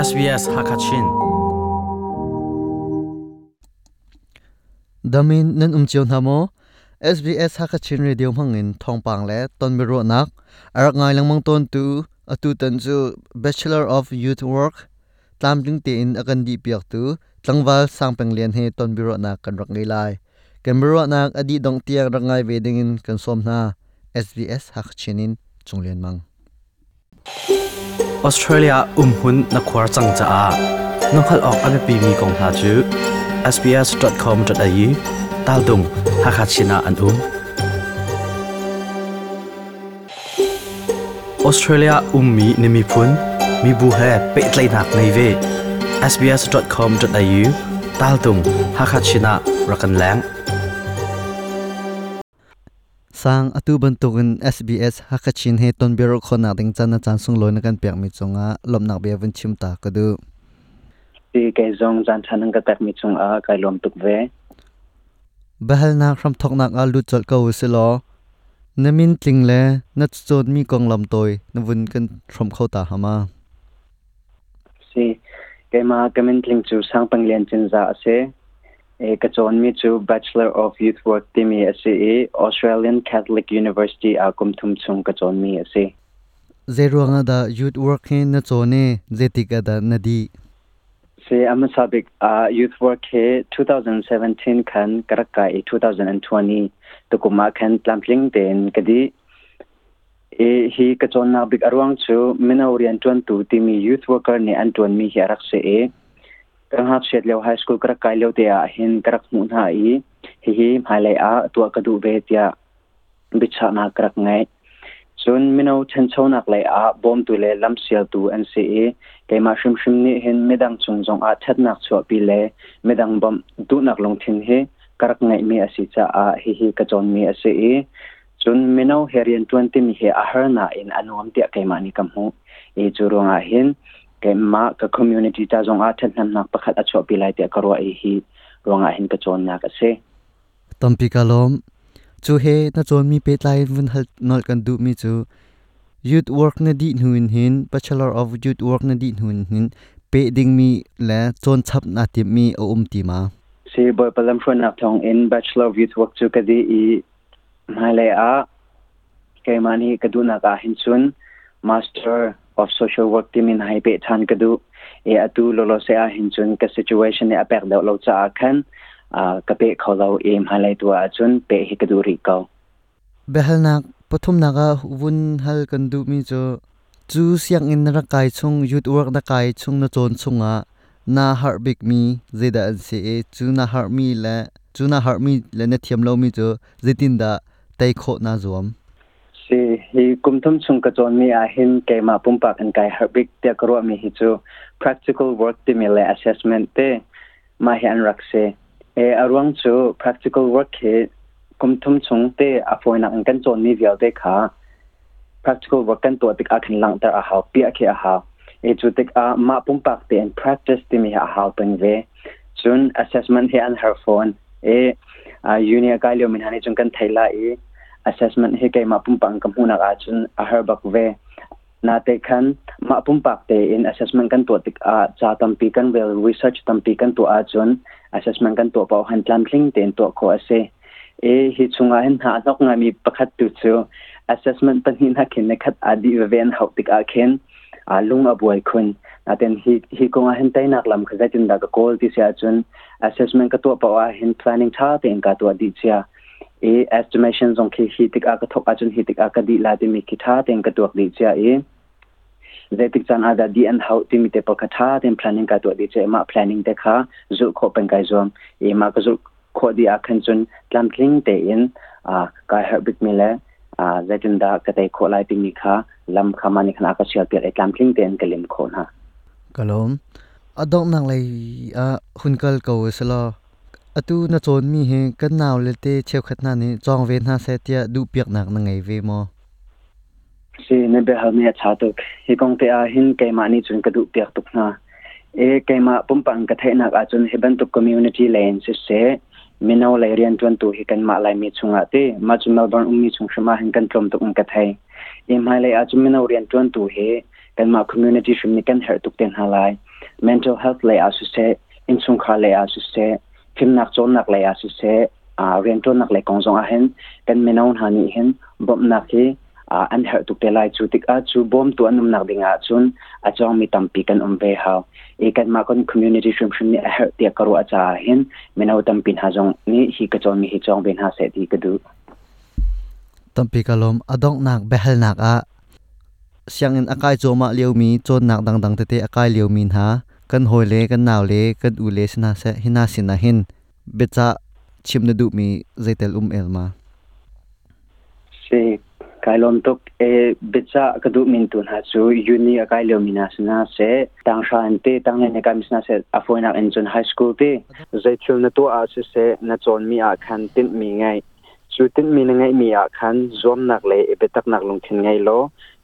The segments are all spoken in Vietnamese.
SBS Hakachin. Damin nen umchiu namo SBS Hakachin radio mangin thongpang le tonmiro nak, arak ngai langmang ton tu, atu tan chu bachelor of youth work tlamling te in akan di piak tu tlangwal sangpeng lian he tonbiro nak kan rak ngai lai. Canberra nak adi dong tiak rak ngai veding in kan som na SBS Hakachinin chunglen mang. ออสเตรเลียอุ้มหุ่นนักควาจังจ้าน้องขลอกอันปีมีกองหาจู sbs.com.au ตาดุงฮักฮัชินาอันอุ้มออสเตรเลียอุ้มมีนิมิพุนมีบูเฮเปิดไลนักในเว sbs.com.au ตาดุงฮักฮัชินารักันแรง sang atu bantukin SBS hakachin he ton biro khona ding chan na chan sung loin kan pek mi chunga lomnak be vun chim ta kadu ti ke zong jan thanang ka tak mi chung a kai lom tuk ve. Bahal na khram thok nak a lu chol ka usilo namin tling le na chot mi kong lam toy na vun kan throm khau ta hama. Si ke ma kamin tling chu sang pang lian chin za ase kachonmi chu bachelor of youth work timi ase australian catholic university akum thum chung mi ase. Zero nga da youth work he na chone zetika da nadi se am sabik youth work he 2017 khan karaka e 2020 to kuma khan plampling den kadi e hi kachon na big arwang chu mina orientuan tu timi youth worker ni anton mi hi arak se e. kang hap shet leo high school kara kai leo te a hin karak mu na i hi hi mai lai a tua ka du be tia bicha na karak ngai chun mino chen chho nak lai a bom tu le lam sial tu an se e ke ma shim shim ni hin medang chung jong a that nak chu pi le medang bom du nak long thin he karak ngai mi asi cha a hi hi ka chon mi ase e chun mino herian 20 mi he a har na in anuam tia ke ma ni kam hu e chu ronga hin ke ma ka community ta zong a then nam nak pakhat a chho pi lai te karwa e hi ronga hin ka chon na ka se. Tampi kalom chu he na chon mi pe tlai vun hal nol kan du mi chu. Youth work na di hnuin hin bachelor of youth work na di hnuin hin. Pe ding mi la chon chap na ti mi o um ti ma. Si boy palam phun nak thong in bachelor of youth work chu ka di i mai lai a. Ke mani ka du na ka hin chun. Master of social work team in hai pe than ka du. E atu lo lo se a hin chun ka situation e apek da lo cha khan, a ka pe kho lo em halai tu a chun, pe hi ka du ri ko. Behal nak pathum naga vun hal kan du mi cho. Chu siang in ra kai chung youth work da kai chung na chon chunga. Na har big mi zeda an se e. Chu na har mi la chu na har mi la na thiam lo mi cho zitin da, tai kho na zuam si hi kumthum chung ka chon mi a hin ke ma pum pak an kai har big te karo mi hi chu practical work te mi le assessment te ma hi an rak se e arwang chu practical work he kumthum chung te a foina an kan chon mi vial te kha practical work kan to tik a khin lang tar a ha pi a khe a ha e chu tik a ma pum pak te and practice te mi ha ha peng ve chun assessment he an her phone e a uni ka leo min hani chung kan thaila e assessment he kai ma pum pang kam huna a chun a her bak ve. Na te khan ma pum pak te in assessment kan to tik a cha tam pi kan well research tam pi kan to a chun assessment kan to pau han tlam ten to ko ase. E hi chunga hen ha nok nga mi pakhat tu chu assessment pan hin ha khin ne adi ven hau tik a khen a lung a boy khun na ten hi hi ko nga hen tai nak lam khaza tin da ka ti sia chun assessment ka to pau a hin planning tha te in ka to di chia e estimations on ki hi tik a ka thok a chun hi tik a ka di la ti mi ki tha te in ka to di cha e ze tik chan ada di and hau ti mi te pa ka tha ten planning ka to di cha ma planning te kha zu kho pen kai zom e ma ka zu kho di a khan chun tlam tling te in a ka her bit mi le a zetin da ka te kho lai ti mi kha lam kha mani khana ka sial pe e tlam tling te en ka lim kho na kalom adok nang lai a hunkal ko sala atu na chon mi he kan naw le te cheu khat na ni. Chong ve na se tia du piak nak na ngai ve mo. Si, ne be ha me cha to he kong te a hin ke ma ni chun ka du piak tuk na. E ke ma pum pang ka the na ka chun he ban tu community lane se se. Mino lai rian tuan tu hi kan ma lai mi chunga te. Ma chu melbourne umi chung shma hin kan tlom tuk um ka thai e mai lai a chu mino rian tuan tu he kan ma community shim ni kan her tuk ten halai mental health le asu se. In chung kha le asu se. คิมนักจนนักเลยอาศิเซอ่าเรียนจนนักเลยกองจงอาเห็นกันเมนาวหานี่เห็นบ่มนักที่อ่าอันเหตุกเตลายจูติกอาจูบอมตัวนุ่มนักดิงอาจุนอาจองมีตั้มปีกันอุ้มเวฮาวเอกันมาคนคอมมูนิตี้ชุมชนนี่เหตุที่กรัวอาจาเห็นเมนาวตั้มปินหาจงนี่ฮีกจอนมีฮีจองเป็นหาเสดีกะดูตั้มปีกะลมอดองนักเบลนักอา siang in akai choma liomi chon nak dang dang te te akai liomin ha kan hoi le, kan naw le, kan u le sina se, hina sina hin. Becha chimna du mi zaitel um elma se kailom tok e becha kadu min tun ha chu uni a kai mina sina se, tang shan te, tang ne kam sina se, a foina en chun high school te. Zai chul na to a se se, na chon mi a khan tin mi ngai. Chu tin mi ngai mi a khan zom nak le e betak nak lung thin ngai lo.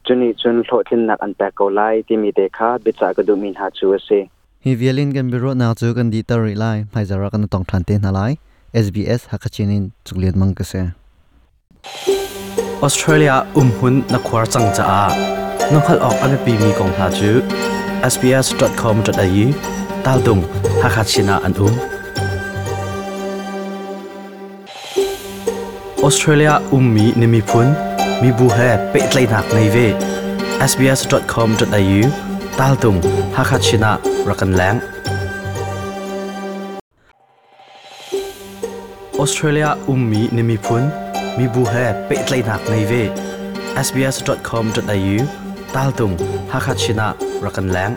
จุนีจุนโหลทินนักอันแปกเอาไลที่มีเดคาบิจากระดูมินหาชัวเซฮีเวลินกันบิโรนาจูกันดีตอริไลไม่จะรักันต้องทันเตนอะไร SBS ฮักชินินจุเลียนมังกเซออสเตรเลียอุ้มหุ่นนักควาจังจ้าน้องขลออกอันเป็นมีกองหาจู sbs.com.au ตาดุงฮักชินาอันอุ้มออสเตรเลียอุ้มมีนิมิพุน มีบูเฮเปิดไลนักในเว sbs.com.au ตาลตุงฮักชินะรักันแรงออสเตรเลียอุ้มมีนิมิพุนมีบูเฮเปิดไลนักในเว sbs.com.au ตาลตุงฮักชินะรักันแรง